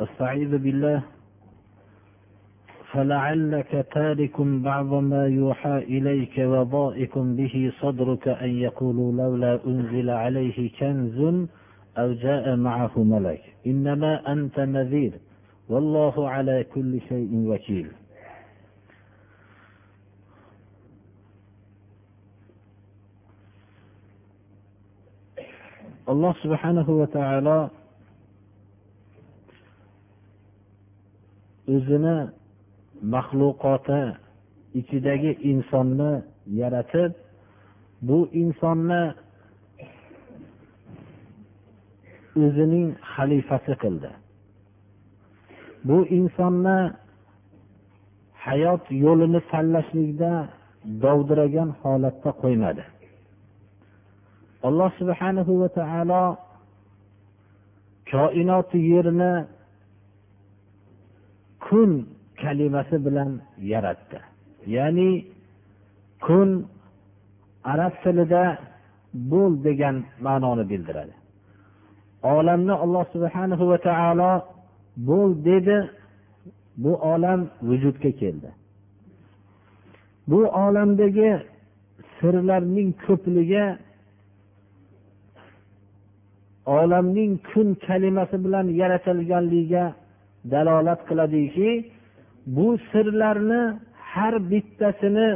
استعيذ بالله. فلعلك تارك بعض ما يوحى إليك وضائق به صدرك أن يقولوا لولا أنزل عليه كنز أو جاء معه ملك. إنما أنت نذير. والله على كل شيء وكيل. alloh subhanahu va taolo o'zini maxluqoti ichidagi insonni yaratib bu insonni o'zining xalifasi qildi. Bu insonni hayot yo'lini tanlashlikda dovdiragan holatda qo'ymadi. Alloh subhanahu va taolo koinoti yerni kun kalimasi bilan yaratdi. Ya'ni kun arab tilida bo'l degan ma'noni bildiradi. Olamni alloh subhanahu va taolo bo'l dedi bu olam vujudga keldi. Bu olamdagi sirlarning ko'pligi olamning kun kalimasi bilan yaratilganligiga dalolat qiladiki bu sirlarni har bittasini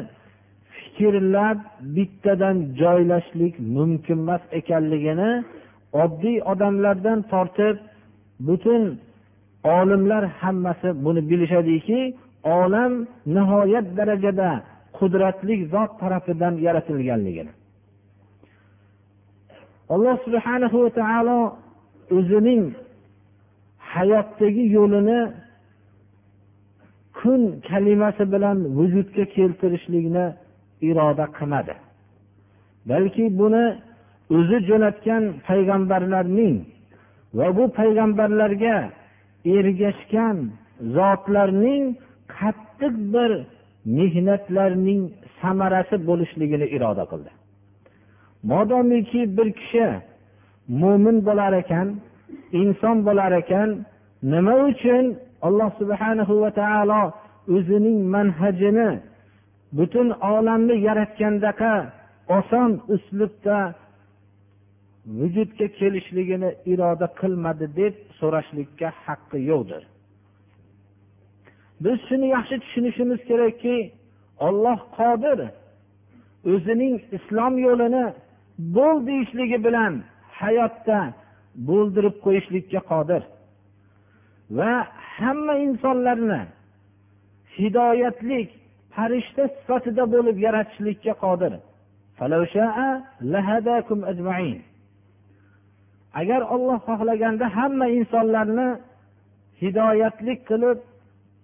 fikrlab bittadan joylashlik mumkin emas ekanligini oddiy odamlardan tortib butun olimlar hammasi buni bilishadiki olam nihoyat darajada qudratli zot tarafidan yaratilganligini. Alloh subhanahu va taolo o'zining hayotdagi yo'lini kun kalimasi bilan vujudga keltirishlikni iroda qilmadi. Balki buni o'zi jo'natgan payg'ambarlarning va bu payg'ambarlarga ergashgan zotlarning qattiq bir mehnatlarning samarasi bo'lishligini iroda qildi. Modomiki bir kishi mo'min bo'lar ekan inson bo'lar ekan nima uchun alloh subhanahu va taolo o'zining manhajini butun olamni yaratgandaqa oson uslubda vujudga kelishligini iroda qilmadi deb so'rashlikka haqqi yo'qdir. Biz shuni yaxshi tushunishimiz kerakki olloh qodir o'zining islom yo'lini bo'l deyishligi bilan hayotda bo'ldirib qo'yishlikka qodir. Va hamma insonlarni hidoyatlik farishta sifatida bo'lib yaratishlikka qodir. Agar olloh xohlaganda hamma insonlarni hidoyatlik qilib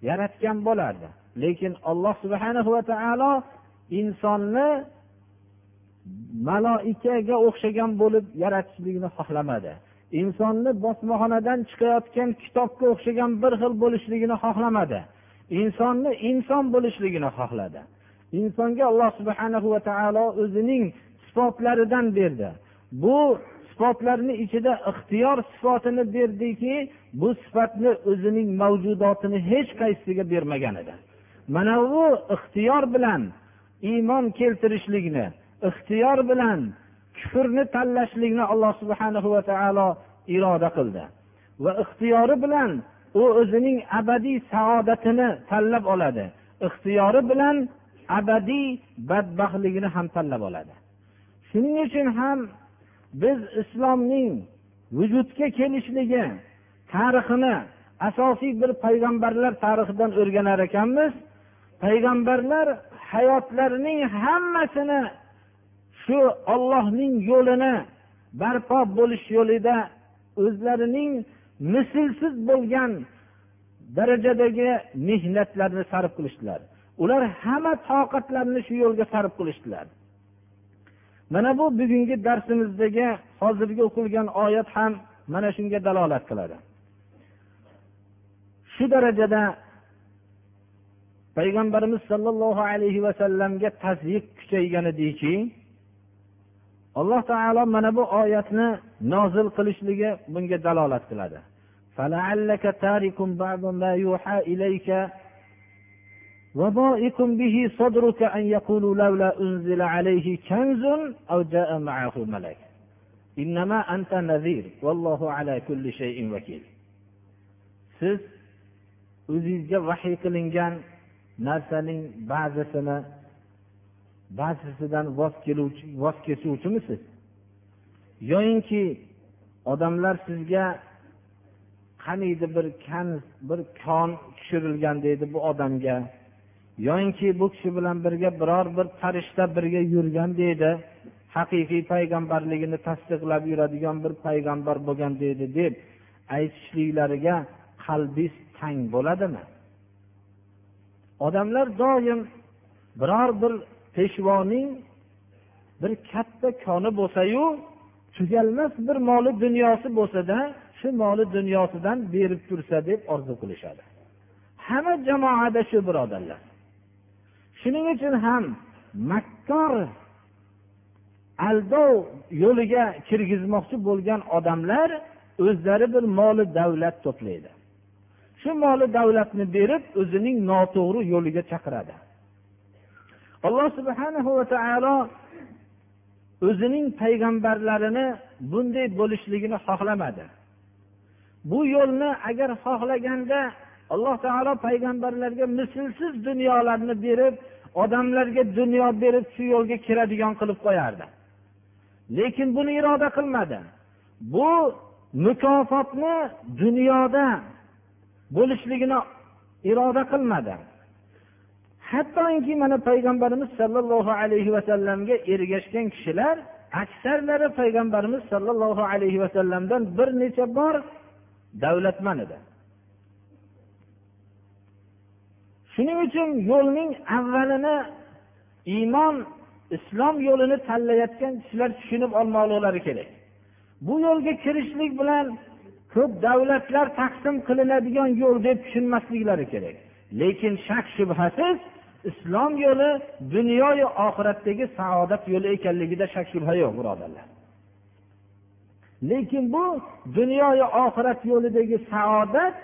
yaratgan bo'lardi. Lekin alloh subhanahu va taolo insonni maloikaga o'xshagan bo'lib yaratishlikni xohlamadi. Insonni bosmaxonadan chiqayotgan kitobga o'xshagan bir xil bo'lishligini xohlamadi. Insonni inson bo'lishligini xohladi. Insonga alloh subhana va taolo o'zining sifatlaridan berdi. Bu sifatlarni ichida ixtiyor sifatini berdiki bu sifatni o'zining mavjudotini hech qaysisiga bermagan edi. Mana bu ixtiyor bilan iymon keltirishlikni ixtiyor bilan kufrni tanlashlikni alloh subhana va taolo iroda qildi. Va ixtiyori bilan u o'zining abadiy saodatini tanlab oladi. Ixtiyori bilan abadiy badbaxtligini ham tanlab oladi. Shuning uchun ham biz islomning vujudga kelishligi tarixini asosiy bir payg'ambarlar tarixidan o'rganar ekanmiz. Payg'ambarlar hayotlarining hammasini shu ollohning yo'lini barpo bo'lish yo'lida o'zlarining mislsiz bo'lgan darajadagi mehnatlarni sarf qilishdilar. Ular hamma toqatlarini shu yo'lga sarf qilishdilar. Mana bu bugungi darsimizdagi hozirgi o'qilgan oyat ham mana shunga dalolat qiladi. Shu darajada payg'ambarimiz sollallohu alayhi vasallamga tasdiq kuchaygan ediki alloh taolo mana bu oyatni nozil qilishligi bunga dalolat qiladi وضائق به صدرك أن يقولوا لولا أنزل عليه كنز أو جاء معه ملك إنما أنت نذير والله على كل شيء وكيل siz o'zingizga vahiy qilingan narsaning ba'zisini ba'zisidan voz keluvchi voz kesuvchimisiz? Yoyinki odamlar sizga qaniydi bir kan bir kon tushirilgan deydi bu odamga. Yoyinki bu kishi bilan birga biror bir farishta birga yurgan deydi. Haqiqiy payg'ambarligini tasdiqlab yuradigan bir payg'ambar bo'lgan deydi deb aytishliklariga qalbingiz tang bo'ladimi? Odamlar doim biror bir peshvoning bir katta koni bo'lsayu tugalmas bir moli dunyosi bo'lsada shu moli dunyosidan berib tursa deb orzu qilishadi. Hamma jamoada shu birodarlar. Shuning uchun ham makkor aldov yo'liga kirgizmoqchi bo'lgan odamlar o'zlari bir moli davlat to'playdi. Shu moli davlatni berib o'zining noto'g'ri yo'liga chaqiradi. Alloh subhanahu va taolo o'zining payg'ambarlarini bunday bo'lishligini xohlamadi. Bu yo'lni agar xohlaganda alloh taolo payg'ambarlarga mislsiz dunyolarni berib odamlarga dunyo berib shu yo'lga kiradigan qilib qo'yardi. Lekin buni iroda qilmadi. Bu mukofotni dunyoda bo'lishligini iroda qilmadi. Hattoki mana payg'ambarimiz sollallohu alayhi vasallamga ergashgan kishilar aksarlari payg'ambarimiz sollallohu alayhi vasallamdan bir necha bor davlatman edi. Shuning uchun yo'lning avvalini iymon islom yo'lini tanlayotgan kishilar tushunib olmoqlari kerak. Bu yo'lga kirishlik bilan ko'p davlatlar taqsim qilinadigan yo'l deb tushunmasliklari kerak. Lekin shak shubhasiz islom yo'li dunyoyu oxiratdagi saodat yo'li ekanligida shak shubha yo'q birodarlar. Lekin bu dunyoyu oxirat yo'lidagi saodat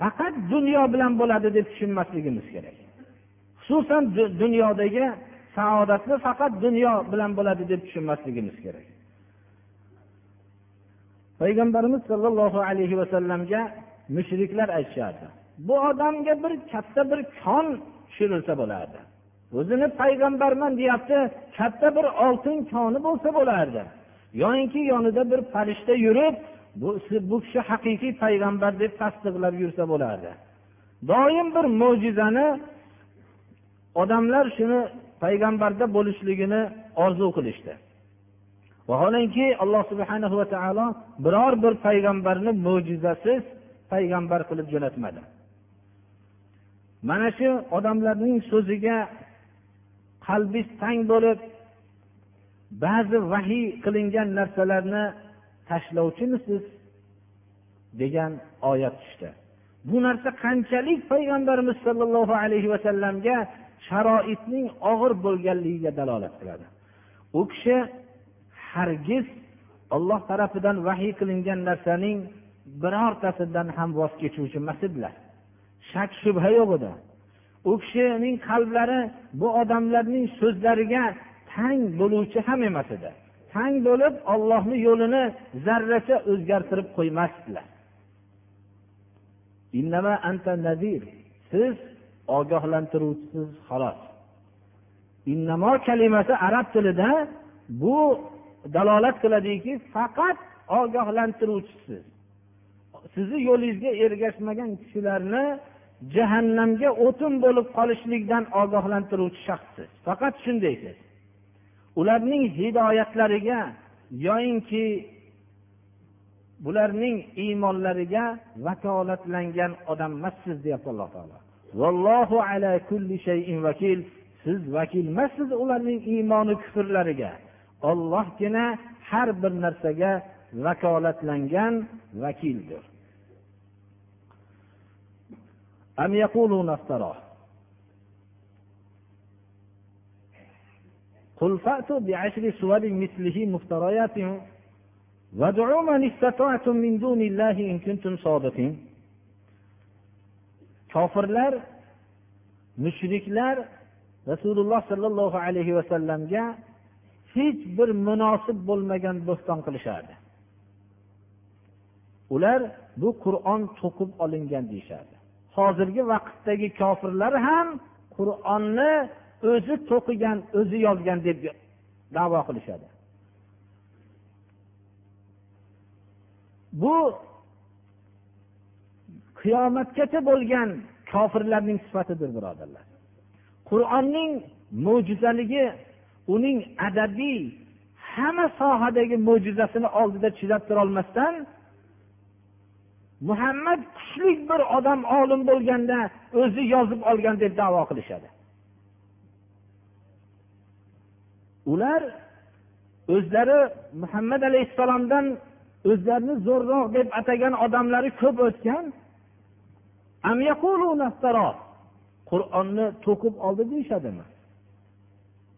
faqat dunyo bilan bo'ladi deb tushunmasligimiz kerak. Xususan dunyodagi saodatni faqat dunyo bilan bo'ladi deb tushunmasligimiz kerak. Payg'ambarimiz sollallohu alayhi vasallamga mushriklar aytishardi. Bu odamga bir katta bir kon tushirilsa bo'lardi. O'zini payg'ambarman deyapti katta bir oltin koni bo'lsa bo'lardi. Yoyinki yonida bir farishta yurib bu, bu kishi haqiqiy payg'ambar deb tasdiqlab yursa bo'lardi. Doim bir mo'jizani odamlar shuni payg'ambarda bo'lishligini orzu qilishdi. Vaholanki alloh subhana va taolo biror bir payg'ambarni mo'jizasiz payg'ambar qilib jo'natmadi. Mana shu odamlarning so'ziga qalbi tang bo'lib ba'zi vahiy qilingan narsalarni tashlovchimisiz? degan oyat tushdi. Bu narsa qanchalik payg'ambarimiz sollallohu alayhi vasallamga sharoitning og'ir bo'lganligiga dalolat qiladi? U kishi hargiz olloh tarafidan vahiy qilingan narsaning birortasidan ham voz kechuvchi emas edilar shak shubha yo'q edi. U kishining qalblari bu odamlarning so'zlariga tang bo'luvchi ham emas edi. Tang bo'lib ollohni yo'lini zarracha o'zgartirib qo'ymasdilar. Siz ogohlantiruvchisiz xolos. Innamo kalimasi arab tilida bu dalolat qiladiki faqat ogohlantiruvchisiz. Sizni yo'lingizga ergashmagan kishilarni jahannamga o'tin bo'lib qolishlikdan ogohlantiruvchi shaxssiz faqat shundaysiz ularning hidoyatlariga yoyinki bularning iymonlariga vakolatlangan odam emassiz deyapti alloh taolo. Vallohu ala kulli shayin vakil. Siz vakil emassiz ularning iymoni kufrlariga. Ollohgina har bir narsaga vakolatlangan vakildir. أم يقولون افتراه قل فأتوا بعشر سور مثله مفتريات وادعوا من استطعتم من دون الله إن كنتم صادقين kofirlar mushriklar rasululloh sollallohu alayhi vasallamga hech bir munosib bo'lmagan bo'xton qilishardi ular bu qur'on to'qib olingan deyishardi Hozirgi vaqtdagi kofirlar ham qur'onni o'zi to'qigan o'zi yozgan deb davo qilishadi. Bu qiyomatgacha bo'lgan kofirlarning sifatidir birodarlar. Qur'onning mo'jizaligi uning adabiy hamma sohadagi mo'jizasini oldida chidab turolmasdan muhammad kuchli bir odam olim bo'lganda o'zi yozib olgan deb davo qilishadi. Ular o'zlari muhammad alayhissalomdan o'zlarini zo'rroq deb atagan odamlari ko'p o'tgan qur'onni to'qib oldi deyishadimi?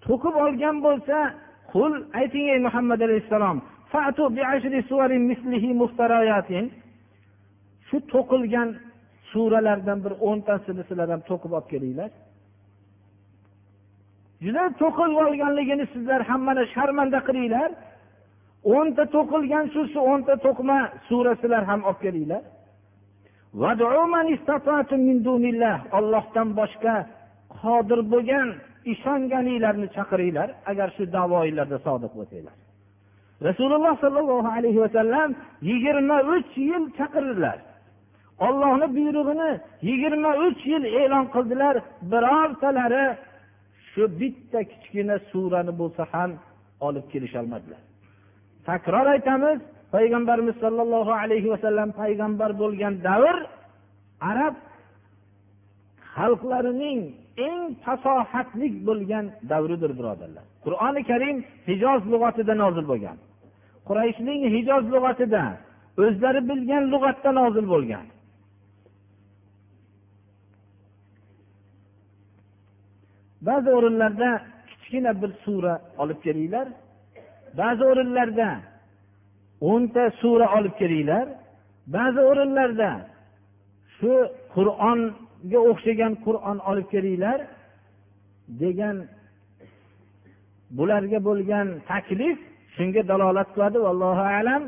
To'qib olgan bo'lsa qul ayting ey muhammad alayhissalom shu to'qilgan suralardan bir o'ntasini sizlar ham to'qib olib kelinglar. Juda to'qilib olganligini sizlar ham mana sharmanda qilinglar. O'nta to'qilgan shu o'nta to'qma sura sizlar ham olib kelinglar. Ollohdan boshqa qodir bo'lgan ishonganinglarni chaqiringlar. Agar shu davoinglarda sodiq bo'lsanglar. Rasululloh sollallohu alayhi vasallam yigirma uch yil chaqirdilar. Ollohni buyrug'ini yigirma uch yil e'lon qildilar. Birortalari shu bitta kichkina surani bo'lsa ham olib kelisholmadilar takror aytamiz payg'ambarimiz sollallohu alayhi vasallam payg'ambar bo'lgan davr arab xalqlarining eng fasohatli bo'lgan davridir birodarlar. Qur'oni karim hijoz lug'atida nozil bo'lgan. Qurayshning hijoz lug'atida o'zlari bilgan lug'atda nozil bo'lgan. Ba'zi o'rinlarda kichkina bir sura olib kelinglar. Ba'zi o'rinlarda o'nta sura olib kelinglar. Ba'zi o'rinlarda shu qur'onga o'xshagan qur'on olib kelinglar degan bularga bo'lgan taklif shunga dalolat qiladi vallohu alam.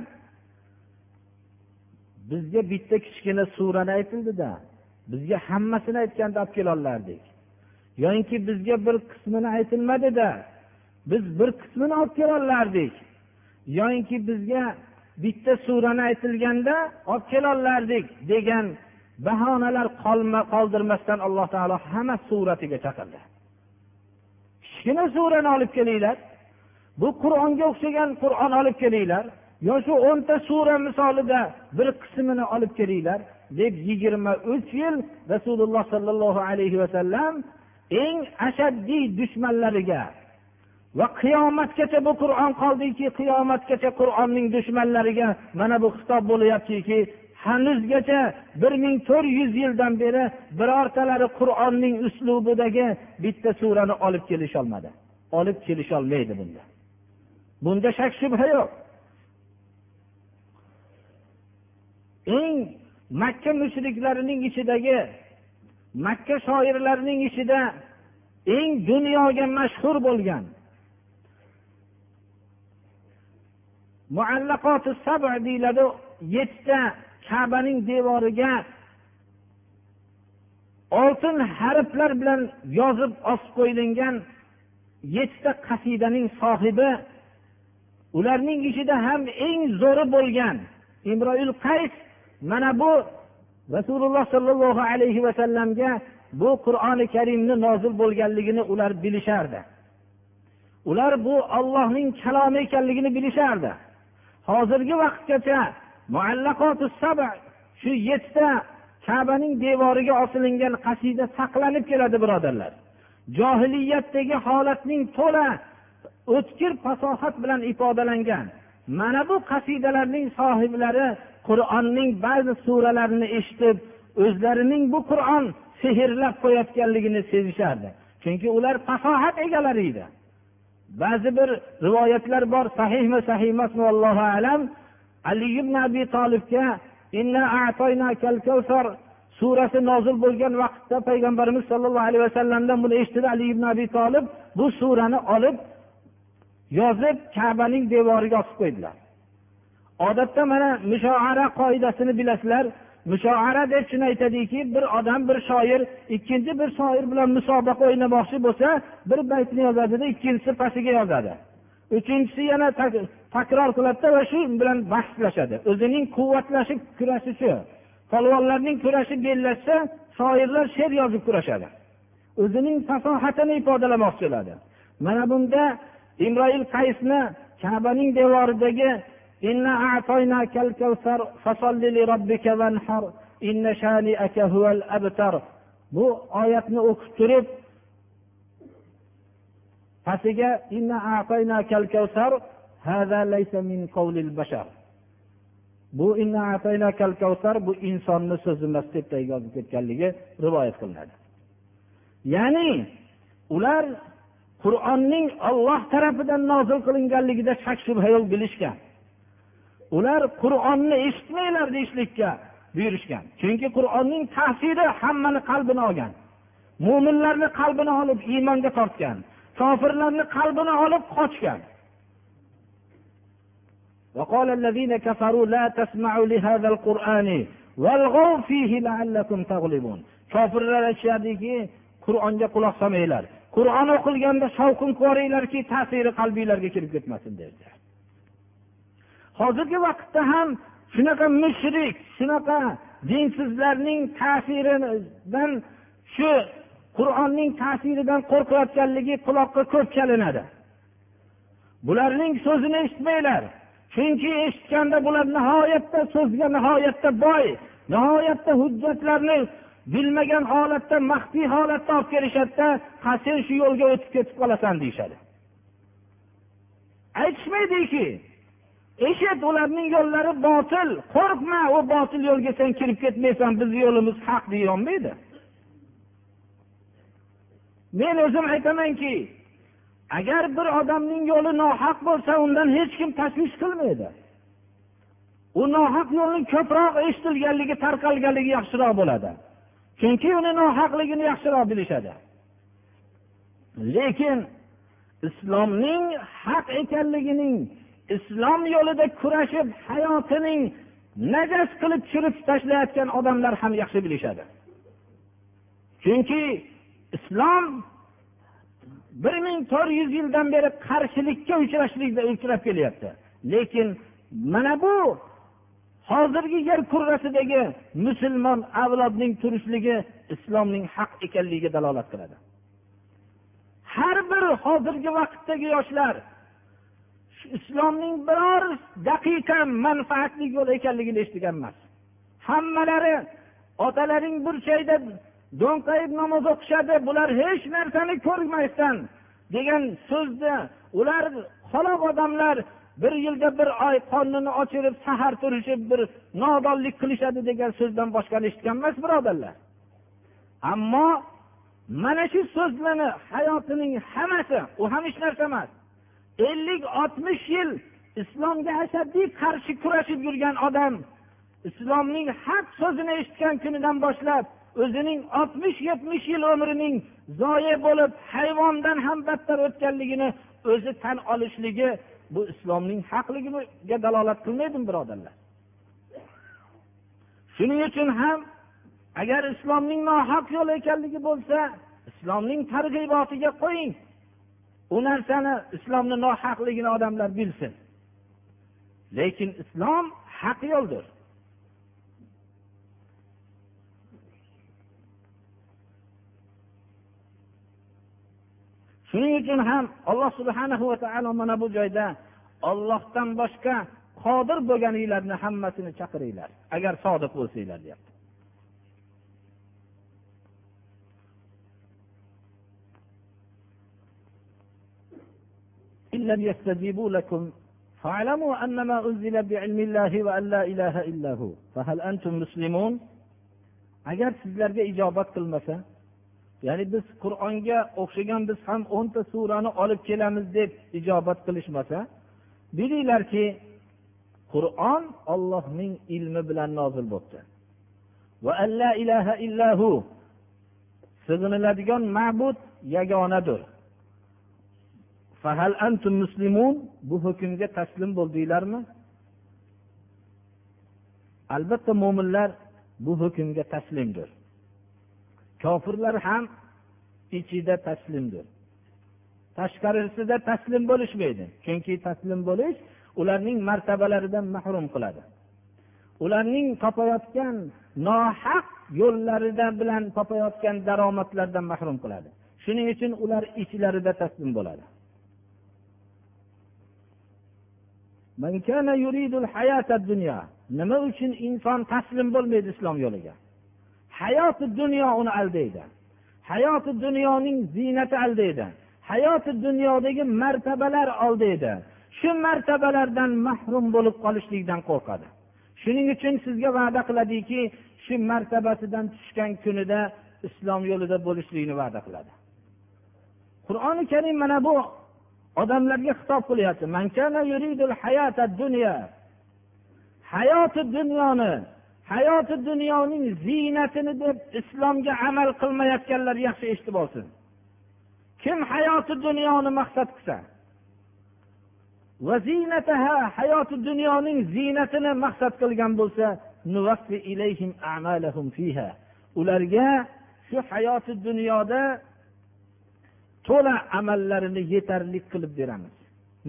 Bizga bitta kichkina surani aytildida bizga hammasini aytganda olib kelollardik yoyinki bizga bir qismini aytilmadida biz bir qismini olib kelolardik yoyinki bizga bitta surani aytilganda olib kelolardik degan bahonalar qoldirmasdan alloh taolo hamma suratiga chaqirdi. Kichkina surani olib kelinglar bu qur'onga o'xshagan qur'on olib kelinglar yo shu o'nta sura misolida bir qismini olib kelinglar deb yigirma uch yil rasululloh sollallohu alayhi vasallam eng ashaddiy dushmanlariga va qiyomatgacha bu qur'on qoldiki qiyomatgacha qur'onning dushmanlariga mana bu xitob bo'lyaptiki hanuzgacha bir ming to'rt yuz yildan beri birortalari qur'onning uslubidagi bitta surani olib kelisholmadi. Olib kelisholmaydi bunda. Bunda shak shubha yo'q. Eng makka mushriklarining ichidagi makka shoirlarining ichida eng dunyoga mashhur bo'lgan muallaqoti sab deyiladi yettita kabaning devoriga oltin harflar bilan yozib osib qo'yilgan yettita qasidaning sohibi ularning ichida ham eng zo'ri bo'lgan imroil qays mana bu rasululloh sollallohu alayhi vasallamga bu qur'oni karimni nozil bo'lganligini ular bilishardi. Ular bu ollohning kalomi ekanligini bilishardi. Hozirgi vaqtgacha shu yettita kabaning devoriga osilingan qasida saqlanib keladi birodarlar. Johiliyatdagi holatning to'la o'tkir fasohat bilan ifodalangan mana bu qasidalarning sohiblari qur'onning ba'zi suralarini eshitib o'zlarining bu qur'on sehrlab qo'yayotganligini sezishardi. Chunki ular fasohat egalari edi ba'zi bir rivoyatlar bor sahihmi sahih emasmi allohu alam. Ali ibn abi tolibga surasi nozil bo'lgan vaqtda payg'ambarimiz sollallohu alayhi vasallamdan buni eshitdi. Ali ibn abi tolib bu surani olib yozib kabaning devoriga osib qo'ydilar. Odatda mana mushoara qoidasini bilasizlar. Mushoara deb shuni aytadiki bir odam bir shoir ikkinchi bir shoir bilan musobaqa o'ynamoqchi bo'lsa bir baytni yozadida ikkinchisi pastiga yozadi. Uchinchisi yana takror qiladida va shu bilan bahslashadi. O'zining quvvatlashib kurashi shu. Polvonlarning kurashi bellashsa shoirlar she'r yozib kurashadi. O'zining fasohatini ifodalamoqchi bo'ladi. Mana bunda imroil qaysni kabaning devoridagi bu oyatni o'qib turib pastiga bu bu insonni so'zi emas deb yozib ketganligi rivoyat qilinadi. Ya'ni ular qur'onning olloh tarafidan nozil qilinganligida shak shubha yo'q bilishgan. ular qur'onni eshitmanglar deyishlikka buyurishgan chunki qur'onning ta'siri hammani qalbini olgan mo'minlarni qalbini olib iymonga tortgan kofirlarni qalbini olib qochgan وقال الذين كفروا لا تسمعوا لهذا القرآن والغوا فيه لعلكم تغلبون kofirlar aytishadiki qur'onga quloq solmanglar qur'on o'qilganda shovqin ko'ringlarki ta'siri qalbinglarga kirib ketmasin dedi hozirgi vaqtda ham shunaqa mushrik shunaqa dinsizlarning ta'siridan shu qur'onning ta'siridan qo'rqayotganligi quloqqa ko'p chalinadi. Bularning so'zini eshitmanglar. Chunki eshitganda bular nihoyatda so'zga nihoyatda boy nihoyatda hujjatlarni bilmagan holatda maxfiy holatda olib kelishadida ha sen shu yo'lga o'tib ketib qolasan deyishadi. Aytishmaydiki eshit ularning yo'llari botil. Qo'rqma u botil yo'lga sen kirib ketmaysan bizni yo'limiz haq deyolmaydi men o'zim aytamanki agar bir odamning yo'li nohaq bo'lsa undan hech kim tashvish qilmaydi. U nohaq yo'lni ko'proq eshitilganligi tarqalganligi yaxshiroq bo'ladi. Chunki uni nohaqligini yaxshiroq bilishadi. Lekin islomning haq ekanligining islom yo'lida kurashib hayotining najas qilib tushirib tashlayotgan odamlar ham yaxshi bilishadi. Chunki islom bir ming to'rt yuz yildan beri qarshilikka uchrashlikda uchrab kelyapti. Lekin mana bu hozirgi yer kurrasidagi musulmon avlodning turishligi islomning haq ekanligiga dalolat qiladi. Har bir hozirgi vaqtdagi yoshlar islomning biror daqiqa manfaatli yo'l ekanligini eshitgan emas. Hammalari otalaring burchakda do'nqayib namoz o'qishadi bular hech narsani ko'rmasdan degan so'zni ular xaloq odamlar bir yilda bir oy qornini ochirib sahar turishib bir nodonlik qilishadi degan so'zdan boshqani eshitgan emas birodarlar. Ammo mana shu so'zlarni hayotining hammasi u ham hech narsa emas ellik oltmish yil islomga ashaddiy qarshi kurashib yurgan odam islomning haq so'zini eshitgan kunidan boshlab o'zining oltmish yetmish yil umrining zoye bo'lib hayvondan ham battar o'tganligini o'zi tan olishligi bu islomning haqligiga dalolat qilmaydimi birodarlar. Shuning uchun ham agar islomning nohaq yo'l ekanligi bo'lsa islomning targ'ibotiga qo'ying. U narsani islomni nohaqligini odamlar bilsin. Lekin islom haq yo'ldir. Shuning uchun ham alloh subhana va taolo mana bu joyda ollohdan boshqa qodir bo'lganinglarni hammasini chaqiringlar. Agar sodiq bo'lsanglar deyapti. لم يستجيبوا لكم فاعلموا أنما أنزل بعلم الله وأن لا إله إلا هو فهل أنتم مسلمون agar sizlarga ijobat qilmasa ya'ni biz qur'onga o'xshagan biz ham o'nta surani olib kelamiz deb ijobat qilishmasa bilinglarki qur'on ollohning ilmi bilan nozil bo'libdi va ilaha illahu sig'iniladigan ma'bud yagonadir fahal antum muslimun bu hukmga taslim bo'ldinglarmi albatta mo'minlar bu hukmga taslimdir kofirlar ham ichida taslimdir tashqarisida taslim bo'lishmaydi chunki taslim bo'lish ularning martabalaridan mahrum qiladi ularning topayotgan nohaq yo'llarida bilan topayotgan daromadlardan mahrum qiladi shuning uchun ular ichlarida taslim bo'ladi nima uchun inson taslim bo'lmaydi islom yo'liga? Hayoti dunyo uni aldaydi. Hayoti dunyoning ziynati aldaydi. Hayoti dunyodagi martabalar aldaydi. Shu martabalardan mahrum bo'lib qolishlikdan qo'rqadi. Shuning uchun sizga va'da qiladiki shu martabasidan tushgan kunida islom yo'lida bo'lishlikni va'da qiladi. Qur'oni karim mana bu odamlarga xitob qilyapti. Hayoti dunyoni hayoti dunyoning ziynatini deb islomga amal qilmayotganlar yaxshi eshitib olsin. Kim hayoti dunyoni maqsad qilsa va ziynataha hayoti dunyoning ziynatini maqsad qilgan bo'lsa ularga shu hayoti dunyoda to'la amallarini yetarli qilib beramiz.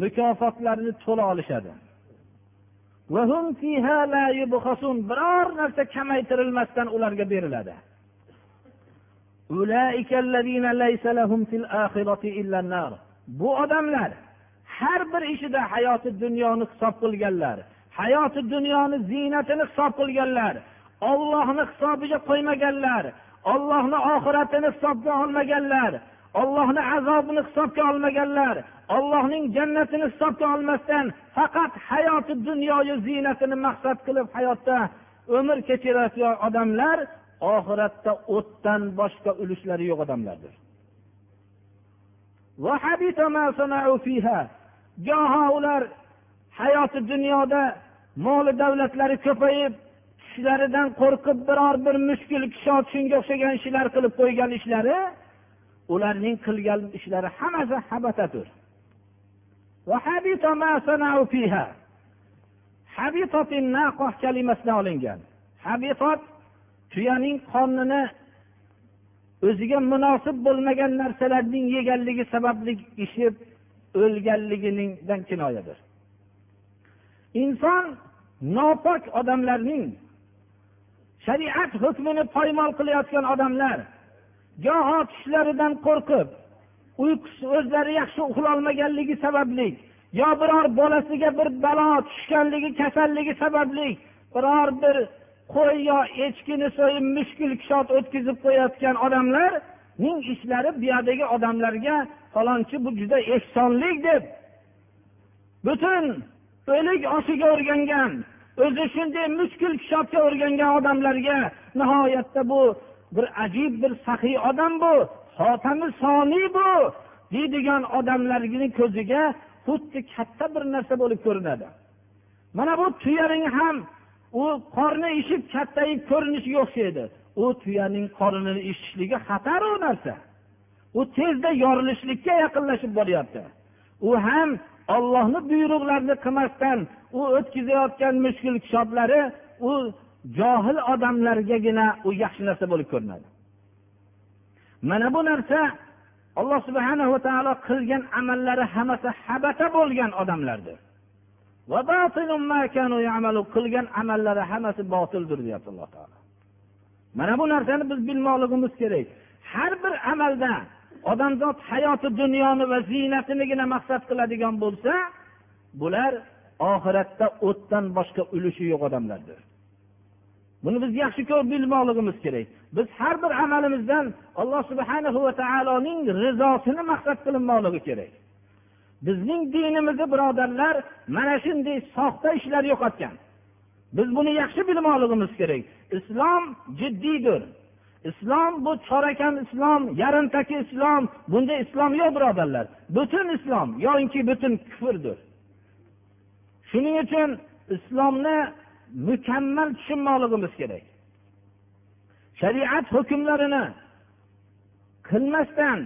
Mukofotlarini to'la olishadi. Biror narsa kamaytirilmasdan ularga beriladi. Bu odamlar har bir ishida hayoti dunyoni hisob qilganlar hayoti dunyoni ziynatini hisob qilganlar ollohni hisobiga qo'ymaganlar ollohni oxiratini hisobga olmaganlar ollohni azobini hisobga olmaganlar ollohning jannatini hisobga olmasdan faqat hayoti dunyoyu ziynatini maqsad qilib hayotda umr kechirayotgan odamlar oxiratda o'tdan boshqa ulushlari yo'q odamlardir. Goho ular hayoti dunyoda moli davlatlari ko'payib tushlaridan qo'rqib biror bir mushkul kishot shunga o'xshagan ishlar qilib qo'ygan ishlari ularning qilgan ishlari hammasi habatadir kalimasidan olingan. Habitot tuyaning qornini o'ziga munosib bo'lmagan narsalarning yeganligi sababli ishib o'lganligidan kinoyadir. Inson nopok odamlarning shariat hukmini poymol qilayotgan odamlar goho tushlaridan qo'rqib uyqusi o'zlari yaxshi uxlolmaganligi sababli yo biror bolasiga bir balo tushganligi kasalligi sababli biror bir qo'y yo echkini so'yib mushkul kishot o'tkazib qo'yayotgan odamlarning ishlari bu yerdagi odamlarga falonchi bu juda ehsonlik deb butun o'lik oshiga o'rgangan o'zi shunday mushkul kishotga o'rgangan odamlarga nihoyatda bu bir ajib bir saxiy odam bu. Xotami soniy bu. Deydigan odamlarni ko'ziga xuddi katta bir narsa bo'lib ko'rinadi. Mana bu tuyaning ham u qorni ishib kattayib ko'rinishiga o'xshaydi u tuyaning qornini ishishligi xatar u narsa. U tezda yorilishlikka yaqinlashib boryapti. U ham ollohni buyruqlarini qilmasdan u o'tkazayotgan mushkul kishoblari u johil odamlargagina u yaxshi narsa bo'lib ko'rinadi. Mana bu narsa alloh subhana va taolo qilgan amallari hammasi habata bo'lgan odamlardir. Qilgan amallari hammasi botildir deyapti alloh taolo. Mana bu narsani biz bilmoqligimiz kerak. Har bir amalda odamzod hayoti dunyoni va ziynatinigina maqsad qiladigan bo'lsa bular oxiratda o'tdan boshqa ulushi yo'q odamlardir. Buni biz yaxshi ko'rib bilmoqligimiz kerak. Biz har bir amalimizdan alloh subhana va taoloning rizosini maqsad qilinmoqligi kerak. Bizning dinimizni birodarlar mana shunday soxta ishlar yo'qotgan. Biz buni yaxshi bilmoqligimiz kerak. Islom jiddiydir. Islom bu chorakam islom yarimtaki islom bunda islom yo'q birodarlar. Butun islom yoinki butun kufrdir. Shuning uchun islomni mukammal tushunmoqligimiz kerak. Shariat hukmlarini qilmasdan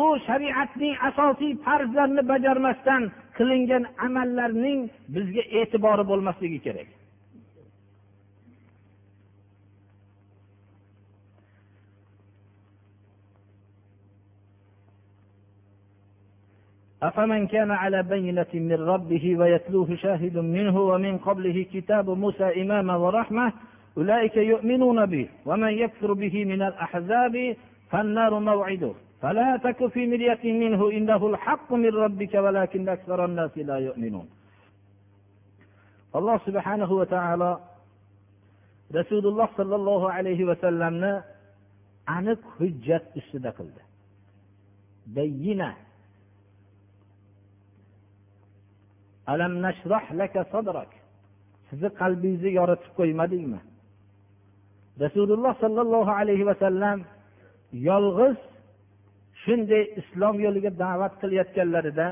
u shariatning asosiy farzlarini bajarmasdan qilingan amallarning bizga e'tibori bo'lmasligi kerak. أفمن كان على بينة من ربه ويتلوه شاهد منه ومن قبله كتاب موسى إماما ورحمة أولئك يؤمنون به ومن يكفر به من الأحزاب فالنار موعده. فلا تك في مرية منه إنه الحق من ربك ولكن أكثر الناس لا يؤمنون. alloh subhanahu va taolo rasululloh sollallohu alayhi vasallamni aniq hujjat ustida qildi bayyina alam nashrah laka sadrak. Sizni qalbingizni yoritib qo'ymadikmi rasululloh sollallohu alayhi vasallam yolg'iz shunday islom yo'liga da'vat qilayotganlarida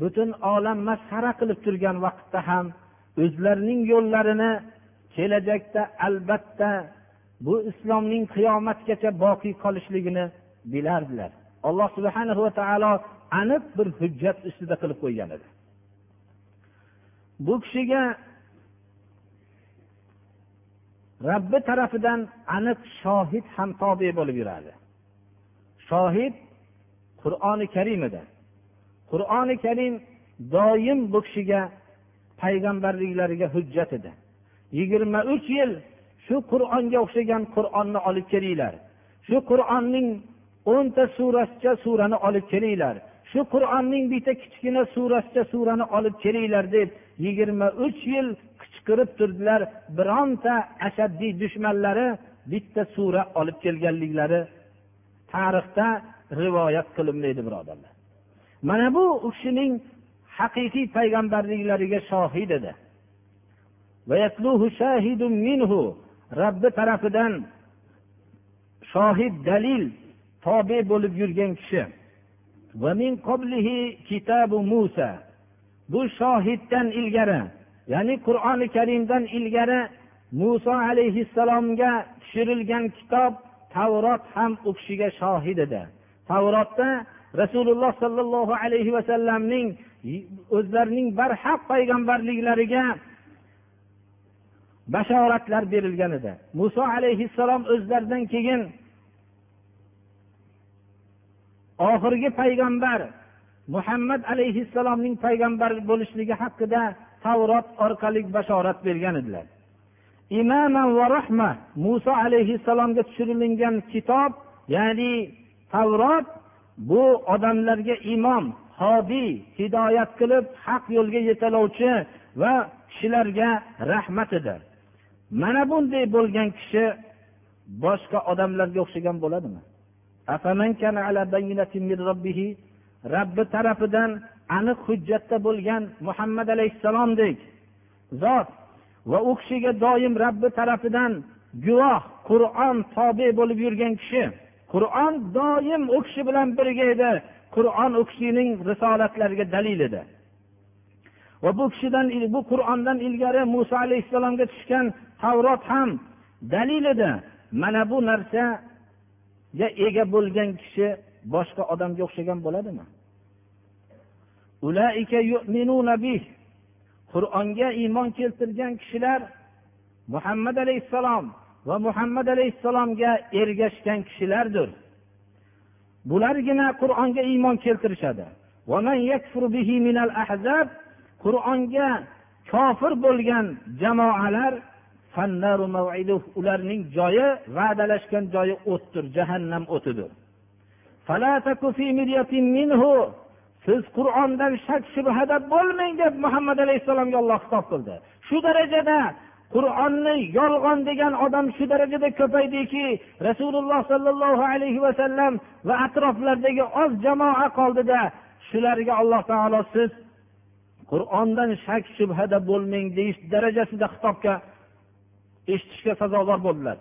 butun olam masxara qilib turgan vaqtda ham o'zlarining yo'llarini kelajakda albatta bu islomning qiyomatgacha boqiy qolishligini bilardilar. Alloh subhana va taolo aniq bir hujjat ustida qilib qo'ygan edi. Bu kishiga robbi tarafidan aniq shohid ham tobe bo'lib yuradi. Shohid qur'oni karim edi qur'oni karim doim bu kishiga payg'ambarliklariga hujjat edi. Yigirma uch yil shu qur'onga o'xshagan qur'onni olib kelinglar. Shu qur'onning o'nta surasicha surani olib kelinglar. Shu qur'onning bitta kichkina surasicha surani olib kelinglar deb yigirma uch yil qichqirib turdilar bironta ashaddiy dushmanlari bitta sura olib kelganliklari tarixda rivoyat qilinmaydi birodarlar. Mana bu u kishining haqiqiy payg'ambarliklariga shohid edi. Robbi tarafidan shohid dalil tobe bo'lib yurgan kishi. Bu shohiddan ilgari ya'ni qur'oni karimdan ilgari muso alayhissalomga tushirilgan kitob tavrot ham u kishiga shohid edi. Tavrotda rasululloh sollallohu alayhi vasallamning o'zlarining barhaq payg'ambarliklariga bashoratlar berilgan edi. Muso alayhissalom o'zlaridan keyin oxirgi payg'ambar muhammad alayhissalomning payg'ambar bo'lishligi haqida tavrot orqali bashorat bergan edilar. Imaman va rahma muso alayhissalomga tushirilgan kitob ya'ni tavrot bu odamlarga imom hodiy hidoyat qilib haq yo'lga yetalovchi va kishilarga rahmat edi mana bunday bo'lgan kishi boshqa odamlarga o'xshagan bo'ladimi? Robbi tarafidan aniq hujjatda bo'lgan muhammad alayhissalomdek zot va u kishiga doim robbi tarafidan guvoh qur'on tobe bo'lib yurgan kishi qur'on doim u kishi bilan birga edi qur'on u kishining risolatlariga dalil edi va bu kishidan bu qur'ondan ilgari muso alayhissalomga tushgan tavrot ham dalil edi mana bu narsa ega bo'lgan kishi boshqa odamga o'xshagan bo'ladimi? Qur'onga iymon keltirgan kishilar muhammad alayhissalom va muhammad alayhissalomga ergashgan kishilardir. Bulargina qur'onga iymon keltirishadi. Qur'onga kofir bo'lgan jamoalar ularning joyi va'dalashgan joyi o'tdir jahannam o'tidir siz qur'ondan shak shubhada bo'lmang deb muhammad alayhissalomga olloh xitob qildi. Shu darajada qur'onni yolg'on degan odam shu darajada ko'paydiki rasululloh sollallohu alayhi vasallam va atroflaridagi oz jamoa qoldida shularga alloh taolo siz qur'ondan shak shubhada bo'lmang deyish darajasida xitobga eshitishga sazovor bo'ldilar.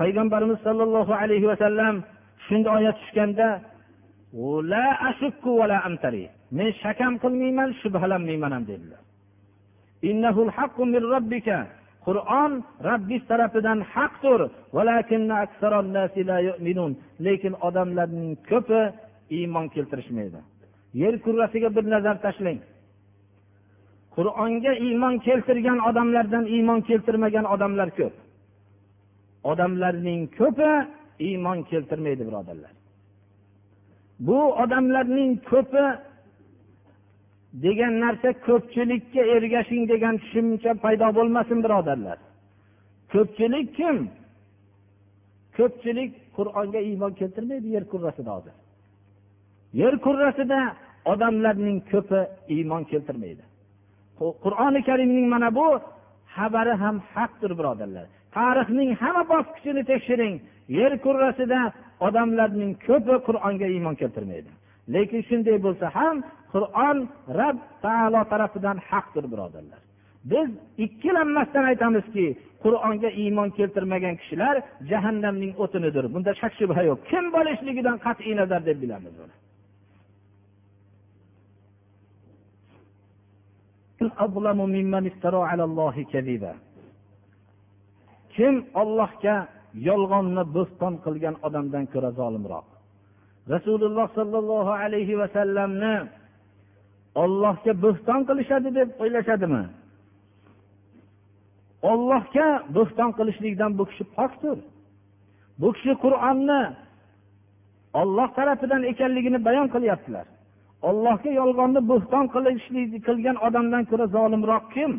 Payg'ambarimiz sollallohu alayhi vasallam shunday oyat tushganda men shakam qilmayman shubhalanmayman ham dedilar. Qur'on rabbiz tarafidan haqdir lekin odamlarning ko'pi iymon keltirishmaydi. Yer kurrasiga bir nazar tashlang. Qur'onga iymon keltirgan odamlardan iymon keltirmagan odamlar ko'p. Odamlarning ko'pi iymon keltirmaydi birodarlar. Bu odamlarning ko'pi degan narsa ko'pchilikka ergashing degan tushuncha paydo bo'lmasin birodarlar. Ko'pchilik kim? Ko'pchilik qur'onga iymon keltirmaydi yer kurrasida hozir. Yer kurrasida odamlarning ko'pi iymon keltirmaydi. Qur'oni karimning mana bu xabari ham haqdir birodarlar. Tarixning hamma bosqichini tekshiring. Yer kurrasida odamlarning ko'pi qur'onga iymon keltirmaydi. Lekin shunday bo'lsa ham qur'on rab taolo tarafidan haqdir birodarlar. Biz ikkilanmasdan aytamizki qur'onga iymon keltirmagan kishilar jahannamning o'tinidir. Bunda shak shubha yo'q. Kim bo'lishligidan qat'iy nazar deb bilamiz buni kim ollohga yolg'onni bo'ston qilgan odamdan ko'ra zolimroq? Rasululloh sollallohu alayhi vasallamni ollohga bo'ston qilishadi deb o'ylashadimi? Ollohga bo'ston qilishlikdan bu kishi pokdir. Bu kishi qur'onni olloh tarafidan ekanligini bayon qilyaptilar. Ollohga yolg'onni bo'xton qilishlik qilgan odamdan ko'ra zolimroq kim?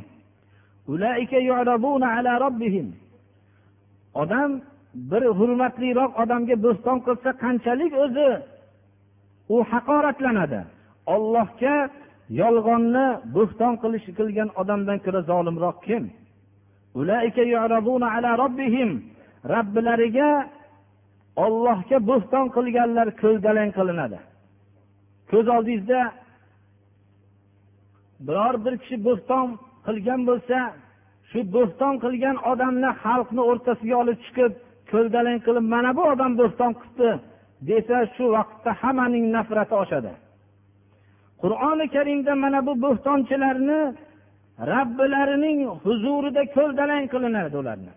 Odam bir hurmatliroq odamga bo'ston qilsa qanchalik o'zi? U haqoratlanadi. Ollohga yolg'onni bo'xton qilish qilgan odamdan ko'ra zolimroq kim? Robbilariga ollohga bo'xton qilganlar ko'zdalang qilinadi. Ko'z oldingizda biror bir kishi bo'xton qilgan bo'lsa shu bo'xton qilgan odamni xalqni o'rtasiga olib chiqib ko'ldalang qilib mana bu odam bo'xton qilibdi desa shu vaqtda hammaning nafrati oshadi. Qur'oni karimda mana bu bo'xtonchilarni robbilarining huzurida ko'ldalang qilinadi ularni.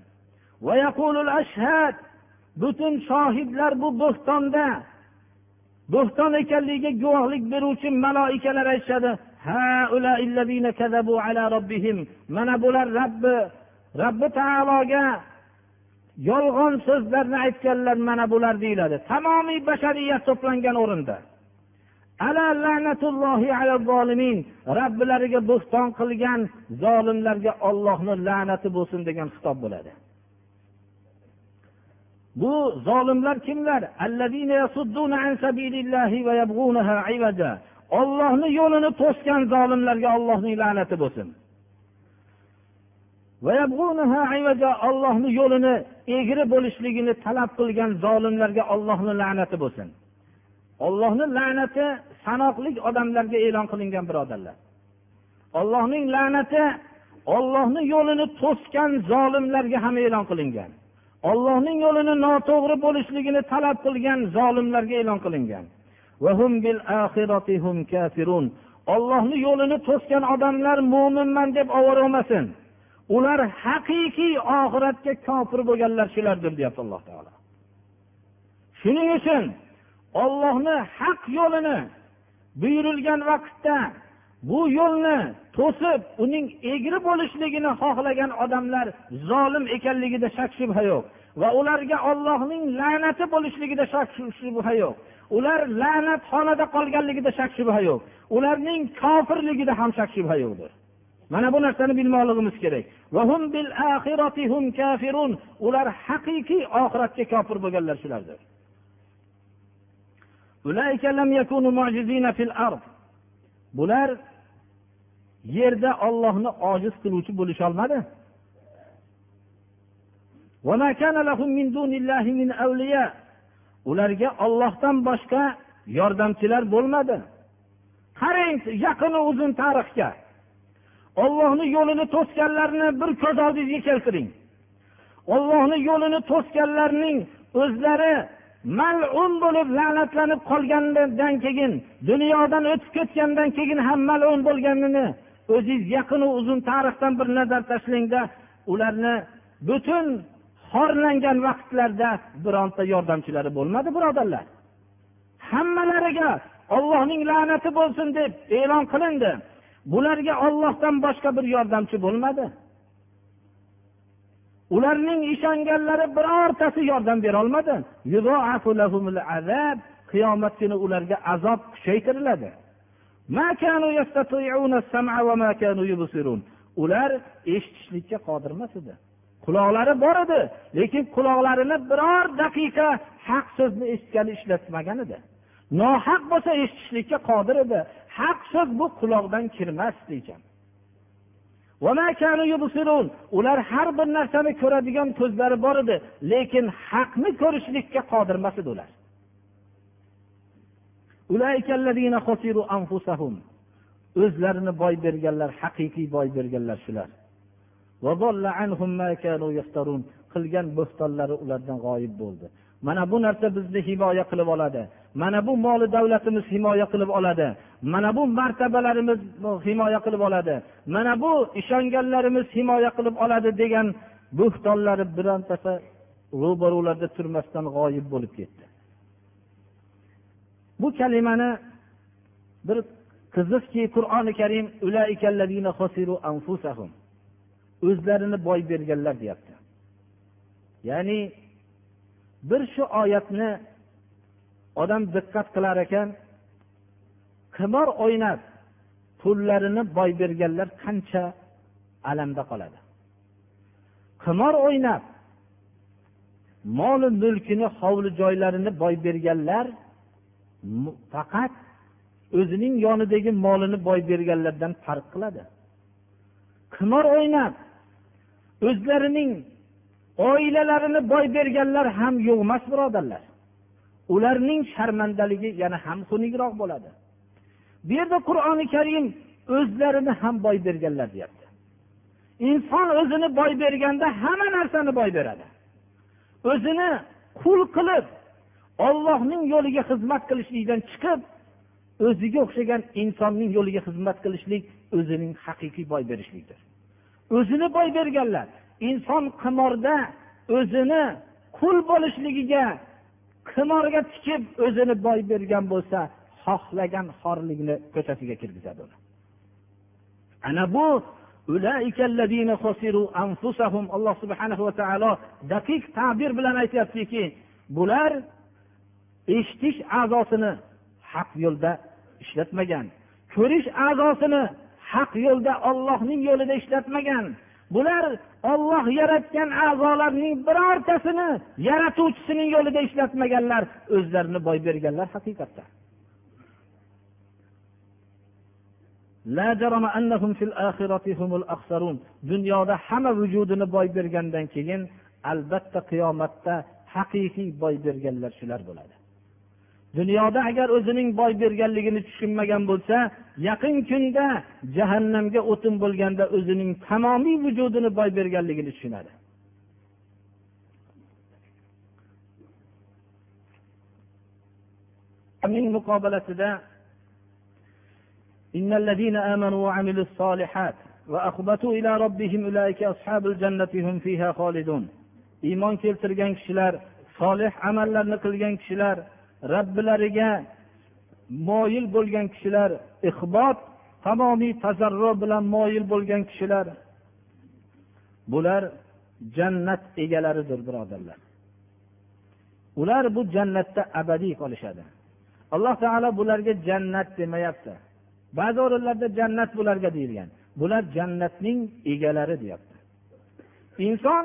Butun shohidlar bu bo'xtonda bo'xton ekanligiga guvohlik beruvchi maloikalar aytishadi mana bular robbi robbi taologa yolg'on so'zlarni aytganlar mana bular deyiladi. Tamomiy bashariyat to'plangan o'rinda. Robbilariga bo'ston qilgan zolimlarga ollohni la'nati bo'lsin degan xitob bo'ladi. Bu zolimlar kimlar? Ollohni yo'lini to'sgan zolimlarga ollohning la'nati bo'lsin. Ollohni yo'lini egri bo'lishligini talab qilgan zolimlarga ollohni la'nati bo'lsin. Ollohni la'nati sanoqli odamlarga e'lon qilingan birodarlar. Ollohning la'nati ollohni yo'lini to'sgan zolimlarga ham e'lon qilingan. Ollohning yo'lini noto'g'ri bo'lishligini talab qilgan zolimlarga e'lon qilingan. Ollohni yo'lini to'sgan odamlar mo'minman deb ovora olmasin. Ular haqiqiy oxiratga kofir bo'lganlar shulardir deyapti alloh taolo. Shuning uchun ollohni haq yo'lini buyurilgan vaqtda bu yo'lni to'sib uning egri bo'lishligini xohlagan odamlar zolim ekanligida shak shubha yo'q. Va ularga ollohning la'nati bo'lishligida shak shubha yo'q. Ular la'nat xonada qolganligida shak shubha yo'q. Ularning kofirligida ham shak shubha yo'qdir. Mana bu narsani bilmoqligimiz kerak. Ular haqiqiy oxiratga kofir bo'lganlar shulardir. Bular yerda ollohni ojiz qiluvchi bo'lisholmadi. Ularga ollohdan boshqa yordamchilar bo'lmadi. Qarang yaqini uzun tarixga. Ollohni yo'lini to'sganlarni bir ko'z oldingizga keltiring. Ollohni yo'lini to'sganlarning o'zlari malun bo'lib la'natlanib qolgandan keyin dunyodan o'tib ketgandan keyin ham malun bo'lganini o'zingiz yaqinu uzun tarixdan bir nazar tashlangda ularni butun xorlangan vaqtlarda bironta yordamchilari bo'lmadi birodarlar. Hammalariga ollohning la'nati bo'lsin deb e'lon qilindi. Bularga ollohdan boshqa bir yordamchi bo'lmadi. Ularning ishonganlari birortasi yordam berolmadi qiyomat kuni ularga azob kuchaytiriladi. Ular eshitishlikka qodir emas edi. Quloqlari bor edi lekin quloqlarini biror daqiqa haq so'zni eshitgani ishlatmagan edi. Nohaq bo'lsa eshitishlikka qodir edi. Haq so'z bu quloqdan kirmasdi ekan ular har bir narsani ko'radigan ko'zlari bor edi lekin haqni ko'rishlikka qodir emas edi ular. O'zlarini boy berganlar haqiqiy boy berganlar shular. Qilgan bo'xtonlari ulardan g'oyib bo'ldi. Mana bu narsa bizni himoya qilib oladi. Mana bu moli davlatimiz himoya qilib oladi. Mana bu martabalarimiz himoya qilib oladi. Mana bu ishonganlarimiz himoya qilib oladi degan bo'xtonlari birontasi ro'barularda turmasdan g'oyib bo'lib ketdi. Bu kalimani bir qiziqki qur'oni karim o'zlarini boy berganlar deyapti. Ya'ni bir shu oyatni odam diqqat qilar ekan qimor o'ynab pullarini boy berganlar qancha alamda qoladi. Qimor o'ynab moli mulkini hovli joylarini boy berganlar faqat o'zining yonidagi molini boy berganlardan farq qiladi. Qimor o'ynab o'zlarining oilalarini boy berganlar ham yo'q emas birodarlar. Ularning sharmandaligi yana ham xunukroq bo'ladi. Bu yerda qur'oni karim o'zlarini ham boy berganlar deyapti. Inson o'zini boy berganda hamma narsani boy beradi. O'zini qul qilib ollohning yo'liga xizmat qilishlikdan chiqib o'ziga o'xshagan insonning yo'liga xizmat qilishlik o'zining haqiqiy boy berishlikdir. O'zini boy berganlar inson qimorda o'zini qul bo'lishligiga qimorga tikib o'zini boy bergan bo'lsa xohlagan xorlikni ko'chasiga kirgizadi uni. Ana bu alloh subhana va taolo daqiq ta'bir bilan aytyaptiki bular eshitish a'zosini haq yo'lda ishlatmagan. Ko'rish a'zosini haq yo'lda ollohning yo'lida ishlatmagan. Bular olloh yaratgan a'zolarning birortasini yaratuvchisining yo'lida ishlatmaganlar o'zlarini boy berganlar haqiqatda. Dunyoda hamma vujudini boy bergandan keyin albatta qiyomatda haqiqiy boy berganlar shular bo'ladi. dunyoda agar o'zining boy berganligini tushunmagan bo'lsa yaqin kunda jahannamga o'tin bo'lganda o'zining tamomiy vujudini boy berganligini tushunadi uning muqobalasida إن الذين آمنوا وعملوا الصالحات وأخبتوا إلى ربهم أولئك أصحاب الجنة هم فيها خالدون iymon keltirgan kishilar solih amallarni qilgan kishilar robbilariga moyil bo'lgan kishilar ixbot tamomiy tazarru bilan moyil bo'lgan kishilar bular jannat egalaridir birodarlar. Ular bu jannatda abadiy qolishadi. Alloh taolo bularga jannat demayapti. Ba'zi o'rinlarda jannat bularga deyilgan. Bular jannatning egalari deyapti. Inson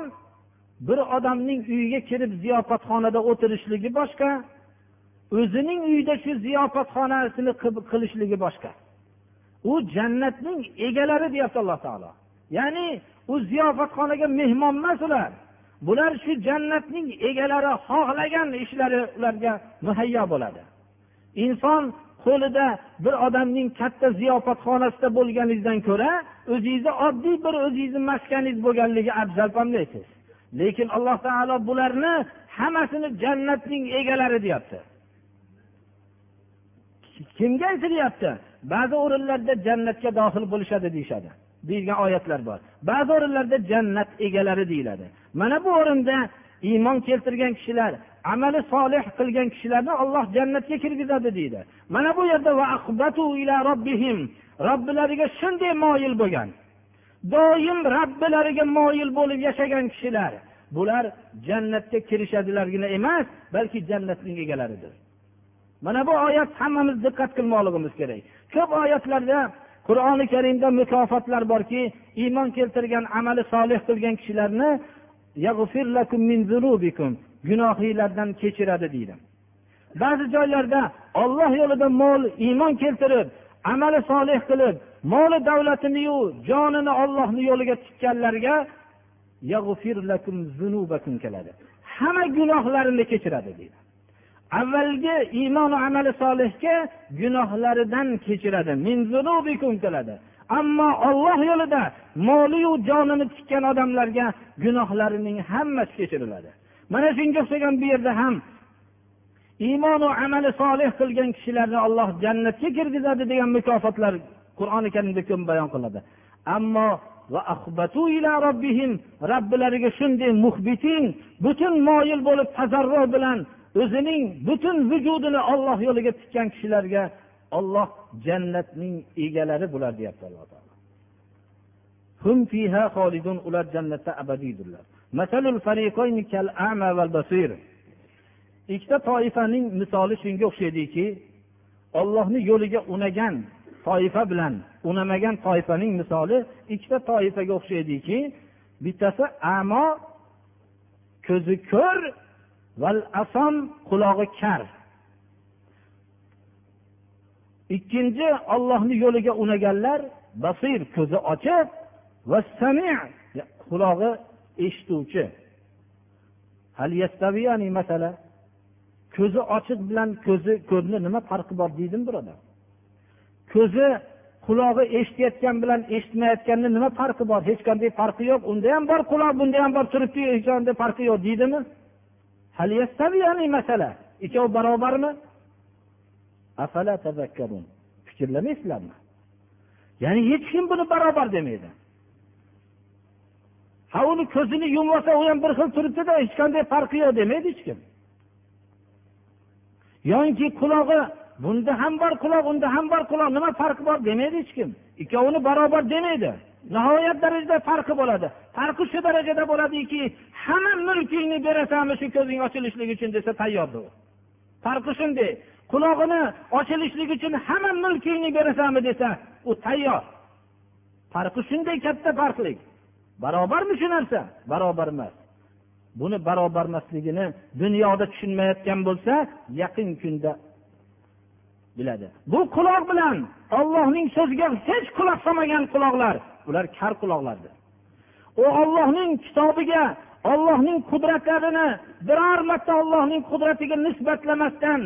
bir odamning uyiga kirib ziyofatxonada o'tirishligi boshqa o'zining uyida shu ziyofatxonasini qilishligi boshqa. U jannatning egalari deyapti alloh taolo. Ya'ni u ziyofatxonaga mehmon emas ular. Bular shu jannatning egalari xohlagan ishlari ularga muhayyo bo'ladi. Inson qo'lida bir odamning katta ziyofatxonasida bo'lganingizdan ko'ra o'zingizni oddiy bir o'zingizni maskaningiz bo'lganligi afzal pamlaysiz lekin alloh taolo bularni hammasini jannatning egalari deyapti. Kimga aytilyapti? Ba'zi o'rinlarda jannatga dohil bo'lishadi deyishadi. Deyilgan oyatlar bor. Ba'zi o'rinlarda jannat egalari deyiladi. Mana bu o'rinda iymon keltirgan kishilar amali solih qilgan kishilarni olloh jannatga kirgizadi deydi. Mana bu yerda robbilariga shunday moyil bo'lgan. Doim robbilariga moyil bo'lib yashagan kishilar bular jannatga kirishadilargina emas balki jannatning egalaridir. Mana bu oyat hammamiz diqqat qilmoqligimiz kerak. Ko'p oyatlarda qur'oni karimda mukofotlar borki iymon keltirgan amali solih qilgan kishilarni gunohinglardan kechiradi deydi. Ba'zi joylarda olloh yo'lida mol iymon keltirib amali solih qilib moli davlatiniyu jonini ollohni yo'liga tikkanlarga keladi. Hamma gunohlarini kechiradi deydi. Avvalgi iymonu amali solihga gunohlaridan kechiradi. Qiladi ammo olloh yo'lida moliyu jonini tikkan odamlarga gunohlarining hammasi kechiriladi. Mana shunga o'xshagan bu yerda ham iymonu amali solih qilgan kishilarni olloh jannatga kirgizadi degan mukofotlar qur'oni karimda ko'p bayon qiladi ammo robbilariga shunday muhbitin butun moyil bo'lib tazarru bilan o'zining butun vujudini olloh yo'liga tikkan kishilarga olloh jannatning egalari bular deyapti alloh taolo. Ular jannatda abadiydirlar. Ikkita toifaning misoli shunga o'xshaydiki ollohni yo'liga unagan toifa bilan unamagan toifaning misoli ikkita toifaga o'xshaydiki bittasi amo ko'zi ko'r val asom qulog'i kar. Ikkinchi ollohni yo'liga unaganlar basir ko'zi ochiq va sami qulog'i eshituvchi. Masala? Ko'zi ochiq bilan ko'zi ko'rni nima farqi bor deydimi birodar? Ko'zi qulog'i eshitayotgan bilan eshitmayotganni nima farqi bor? Hech qanday farqi yo'q. Unda ham bor quloq bunda ham bor turibdi hech qanday farqi yo'q deydimi? masala ikkovi barobarmi? Fikrlamaysizlarmi? Ya'ni hech kim buni barobar demaydi. Ha uni ko'zini yumib olsa u ham bir xil turibdida hech qanday farqi yo'q demaydi hech kim. Yoki qulog'i bunda ham bor quloq unda ham bor quloq nima farqi bor demaydi hech kim. Ikkovini barobar demaydi. Nihoyat darajada farqi bo'ladi. Farqi shu darajada bo'ladiki hamma mulkingni berasanmi shu ko'zing ochilishligi uchun desa tayyordir u. Farqi shunday qulog'ini ochilishligi uchun hamma mulkingni berasanmi desa u tayyor. Farqi shunday katta farqlik. Barobarmi shu narsa? Barobar emas. Buni barobar emasligini dunyoda tushunmayotgan bo'lsa yaqin kunda biladi. Bu quloq bilan ollohning so'ziga hech quloq solmagan quloqlar ular kar quloqlardir u ollohning kitobiga ollohning qudratlarini biror marta ollohning qudratiga nisbatlamasdan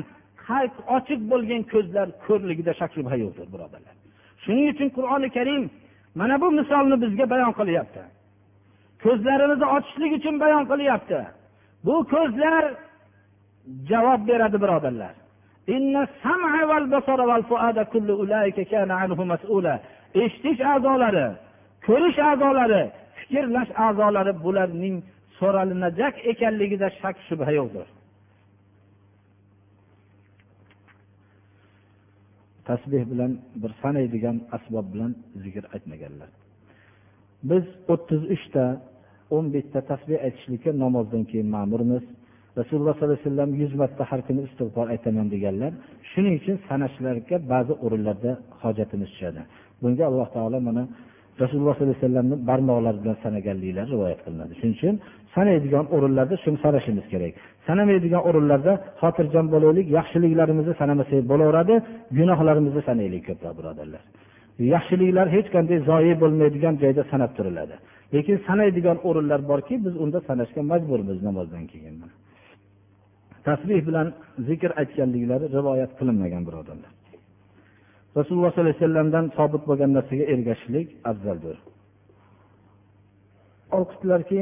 ochiq bo'lgan ko'zlar ko'rligida shak shubha yo'qdir birodarlar. Shuning uchun qur'oni karim mana bu misolni bizga bayon qilyapti. Ko'zlarimizni ochishlik uchun bayon qilyapti. Bu ko'zlar javob beradi birodarlar. Eshitish a'zolari ko'rish a'zolari fikrlash a'zolari bularning so'ralinajak ekanligida shak shubha yo'qdir. Tasbeh bilan bir sanaydigan asbob bilan zikr aytmaganlar. Biz o'ttiz uchta o'n beshta tasbeh aytishlikka namozdan keyin ma'murmiz. Rasululloh sollallohu alayhi vasallam yuz marta har kuni istig'for aytaman deganlar. Shuning uchun sanashlarga ba'zi o'rinlarda hojatimiz tushadi. Bunga alloh taolo mana rasululloh sollallohu alayhi vasallamni barmoqlari bilan sanaganliklari rivoyat qilinadi. Shuning uchun sanaydigan o'rinlarda shuni sanashimiz kerak. Sanamaydigan o'rinlarda xotirjam bo'laylik yaxshiliklarimizni sanamasak bo'laveradi gunohlarimizni sanaylik ko'proq birodarlar. Yaxshiliklar hech qanday zoyi bo'lmaydigan joyda sanab turiladi. Lekin sanaydigan o'rinlar borki biz unda sanashga majburmiz namozdan keyin tasbih bilan zikr aytganliklari rivoyat qilinmagan birodarlar. Rasululloh sollallohu alayhi vasallamdan sobit bo'lgan narsaga ergashishlik afzaldir. Olqishdilarki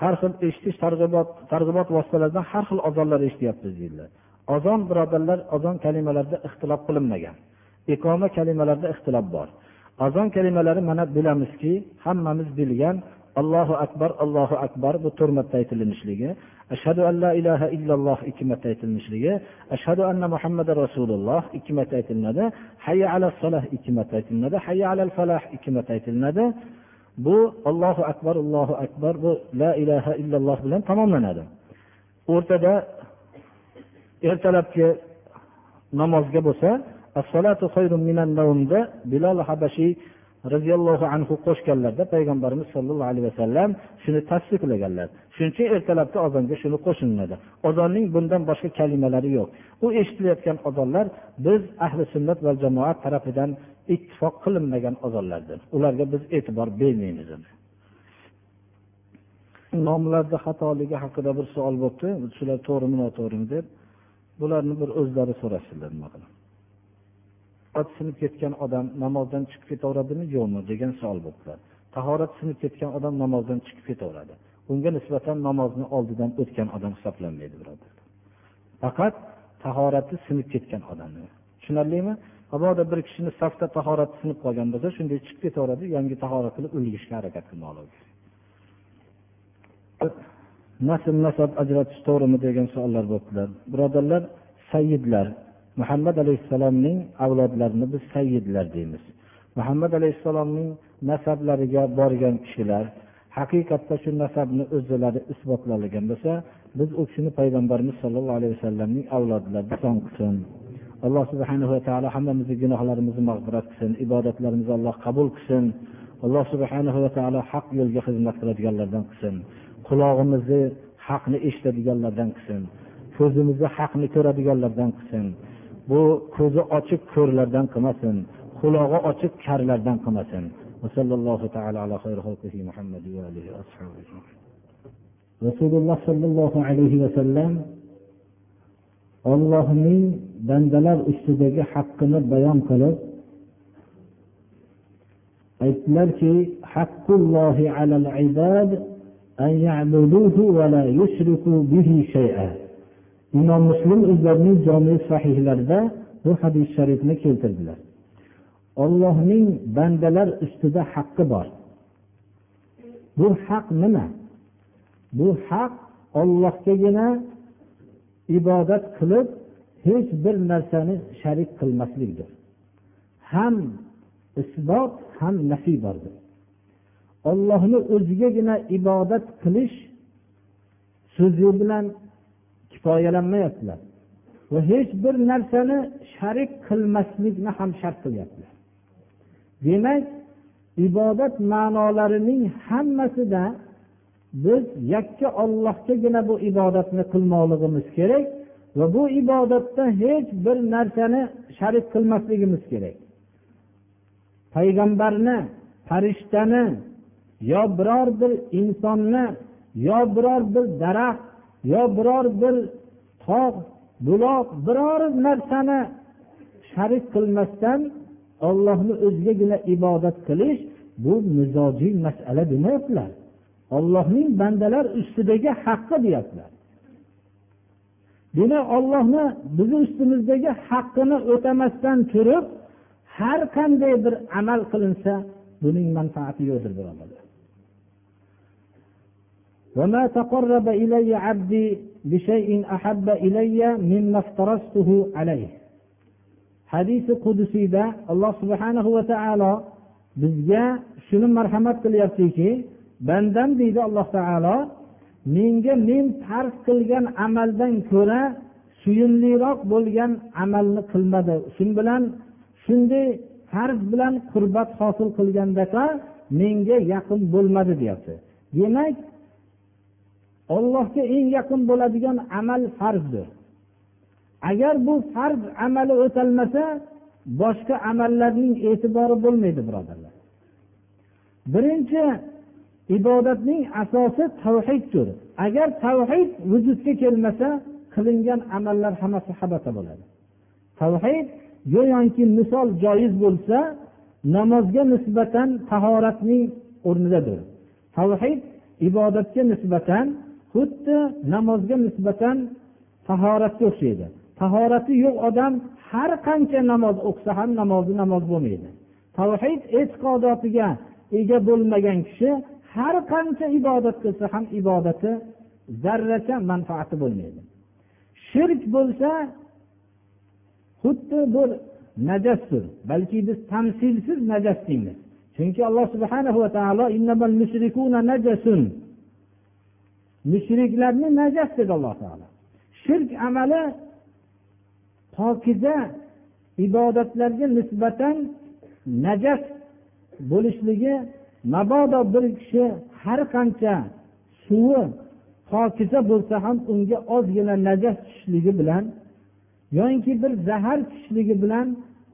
har xil eshitish targ'ibot targ'ibot vositalaridan har xil ozonlar eshityapmiz deydilar. Ozon birodarlar ozon kalimalarida ixtilof qilinmagan. Iqoma kalimalarida ixtilof bor. Azon kalimalari mana bilamizki hammamiz bilgan allohu akbar allohu akbar bu to'rt marta aytilinishligi ashhadu an la ilaha illalloh ikki marta aytilmishligi ashhadu anna muhammada rasululloh ikki marta aytilinadi hayya ala solah ikki marta aytilinadi hayya alal falah ikki marta aytilinadi bu ollohu akbar allohu akbar bu la ilaha illalloh bilan tamomlanadi. O'rtada ertalabki namozga bo'lsa bilol habashiy roziyallohu anhu qo'shganlarda payg'ambarimiz sollallohu alayhi vasallam shuni tasdiqlaganlar. Shuning uchun ertalabki ozonga shuni qo'shilinadi ozonning bundan boshqa kalimalari yo'q. U eshitilayotgan ozonlar biz ahli sunnat va jamoat tarafidan ittifoq qilinmagan ozonlardir ularga biz e'tibor bermaymiz. Nomlarda xatoligi haqida bir savol bo'libdi shular to'g'rimi noto'g'rimi deb. Bularni bir o'zlari so'rashsinlar nima qilib ovqat sinib ketgan odam namozdan chiqib ketaveradimi? Yo'qmi? degan savol bo'libdilar tahorat sinib ketgan odam namozdan chiqib ketaveradi. Unga nisbatan namozni oldidan o'tgan odam hisoblanmaydi birodarlar. Faqat tahorati sinib ketgan odamni. Tushunarlimi? Mabodo bir kishini safda tahorati sinib qolgan bo'lsa shunday chiqib ketaveradi yangi tahorat qilib ulgishga harakat qilmoqligi nasl nasab ajratish to'g'rimi degan savollar bo'libdilar birodarlar sayyidlar muhammad alayhissalomning avlodlarini biz sayyidlar deymiz. Muhammad alayhissalomning nasablariga borgan kishilar haqiqatda shu nasabni o'zlari isbotlagan bo'lsa biz u kishini payg'ambarimiz sollallohu alayhi vasallamning avlodlari son qilsin. Alloh subhana va taolo hammamizni gunohlarimizni mag'firat qilsin ibodatlarimizni alloh qabul qilsin. Alloh subhana va taolo haq yo'lga xizmat qiladiganlardan qilsin. Qulog'imizni haqni eshitadiganlardan qilsin. Ko'zimizni haqni ko'radiganlardan qilsin. Bu ko'zi ochiq ko'rlardan qilmasin qulog'i ochiq karlardan qilmasin. Rasululloh sollallohu alayhi vasallam ollohning bandalar ustidagi haqqini bayon qilib aytdilarki haqqullohi alal ibad an ya'buduhu va la yushriku bihi shay'a. Imom muslim o'zlarining jomi sahihlarida bu hadis sharifni keltirdilar. Ollohning bandalar ustida haqqi bor. Bu haq nima? Bu haq ollohgagina ibodat qilib hech bir narsani sharik qilmaslikdir. Ham isbot ham nafiy bordir. Ollohni o'zigagina ibodat qilish so'zi bilan kifoyalanmayaptilar va hech bir narsani sharik qilmaslikni ham shart qilyaptilar. Demak ibodat ma'nolarining hammasida biz yakka ollohgagina bu ibodatni qilmoqligimiz kerak va bu ibodatda hech bir narsani sharik qilmasligimiz kerak. Payg'ambarni farishtani yo biror bir insonni yo biror bir daraxt yo biror bir tog' buloq biror narsani sharik qilmasdan ollohni o'zigagina ibodat qilish bu mizojiy masala demayaptilar. Ollohning bandalar ustidagi haqqi deyaptilar. Demak ollohni bizni ustimizdagi haqqini o'tamasdan turib har qanday bir amal qilinsa buning manfaati yo'qdir birodarlar وما تقرب إلي عبدي بشيء أحب إلي مما افترضته عليه hadisi qudusiyda alloh subhanahu va taolo bizga shuni marhamat qilyaptiki bandam deydi alloh taolo menga men farz qilgan amaldan ko'ra suyumliroq bo'lgan amalni qilmadi shu bilan shunday farz bilan qurbat hosil qilgandaqa menga yaqin bo'lmadi deyapti demak ollohga eng yaqin bo'ladigan amal farzdir. Agar bu farz amali o'talmasa boshqa amallarning e'tibori bo'lmaydi birodarlar. Birinchi ibodatning asosi tavhiddir. Agar tavhid vujudga kelmasa qilingan amallar hammasi habata bo'ladi. Tavhid go'yoki misol joiz bo'lsa namozga nisbatan tahoratning o'rnidadir. Tavhid ibodatga nisbatan xuddi namozga nisbatan tahoratga o'xshaydi. Tahorati yo'q odam har qancha namoz o'qisa ham namozi namoz bo'lmaydi. Tavhid e'tiqodotiga ega bo'lmagan kishi har qancha ibodat qilsa ham ibodati zarracha manfaati bo'lmaydi. Shirk bo'lsa xuddi bir najasdir balki biz tamsilsiz najas deymiz. Chunki alloh subhana va taolo mushriklarni najas dedi alloh taolo. Shirk amali pokiza ibodatlarga nisbatan najas bo'lishligi mabodo bir kishi har qancha suvi pokiza bo'lsa ham unga ozgina najas tushishligi bilan yoinki bir zahar tushishligi bilan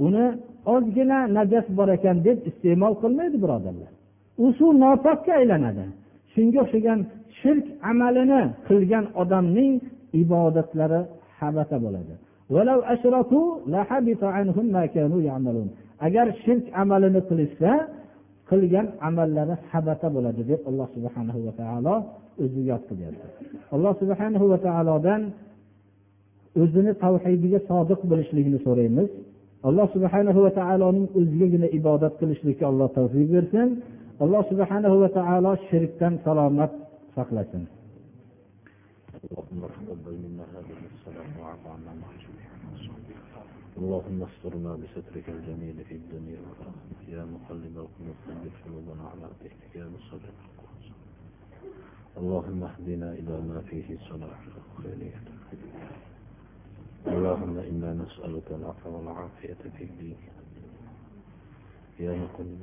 uni ozgina najas bor ekan deb iste'mol qilmaydi birodarlar. U suv nopokka aylanadi. Shunga o'xshagan shirk amalini qilgan odamning ibodatlari habata bo'ladi. Agar shirk amalini qilishsa qilgan amallari habata bo'ladi deb alloh subhanahu va taolo o'zi yod qilyapti. Alloh subhanahu va taolodan o'zini tavhidiga sodiq bo'lishligini so'raymiz. Alloh subhanahu va taoloning o'zigagina ibodat qilishlikka alloh tavfiq bersin. Alloh subhanahu va taolo shirkdan salomat saqlasin اللهم استرنا بسترك الجميل في الدنيا والآخرة. يا مقلب القلوب ثبت قلوبنا على دينك. يا مصرف القلوب. اللهم اهدنا إلى ما فيه صلاح وخيرية. اللهم إنا نسألك العفو والعافية في الدين. يا مقلب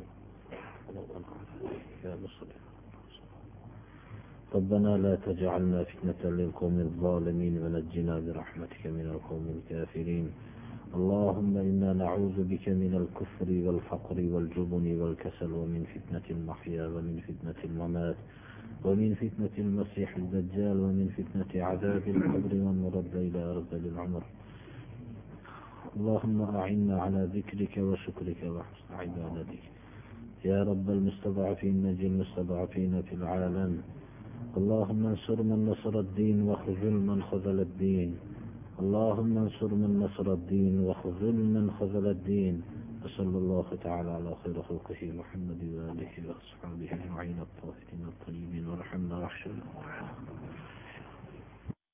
قلوبنا على دينك. يا مصرف ربنا لا تجعلنا فتنة للقوم الظالمين ونجنا برحمتك من القوم الكافرين. اللهم إنا نعوذ بك من الكفر والفقر والجبن والكسل ومن فتنة المحيا ومن فتنة الممات ومن فتنة المسيح الدجال ومن فتنة عذاب القبر والمرد إلى أرذل العمر. اللهم أعنا على ذكرك وشكرك وحسن عبادتك. يا رب المستضعفين نجي المستضعفين في العالم. اللهم انصر من نصر الدين وخذل من خذل الدين. اللهم انصر من نصر الدين وخذل من خذل الدين. وصلى الله تعالى على خير خلقه محمد وآله وأصحابه أجمعين الطاهرين الطيبين. ورحمنا وحشر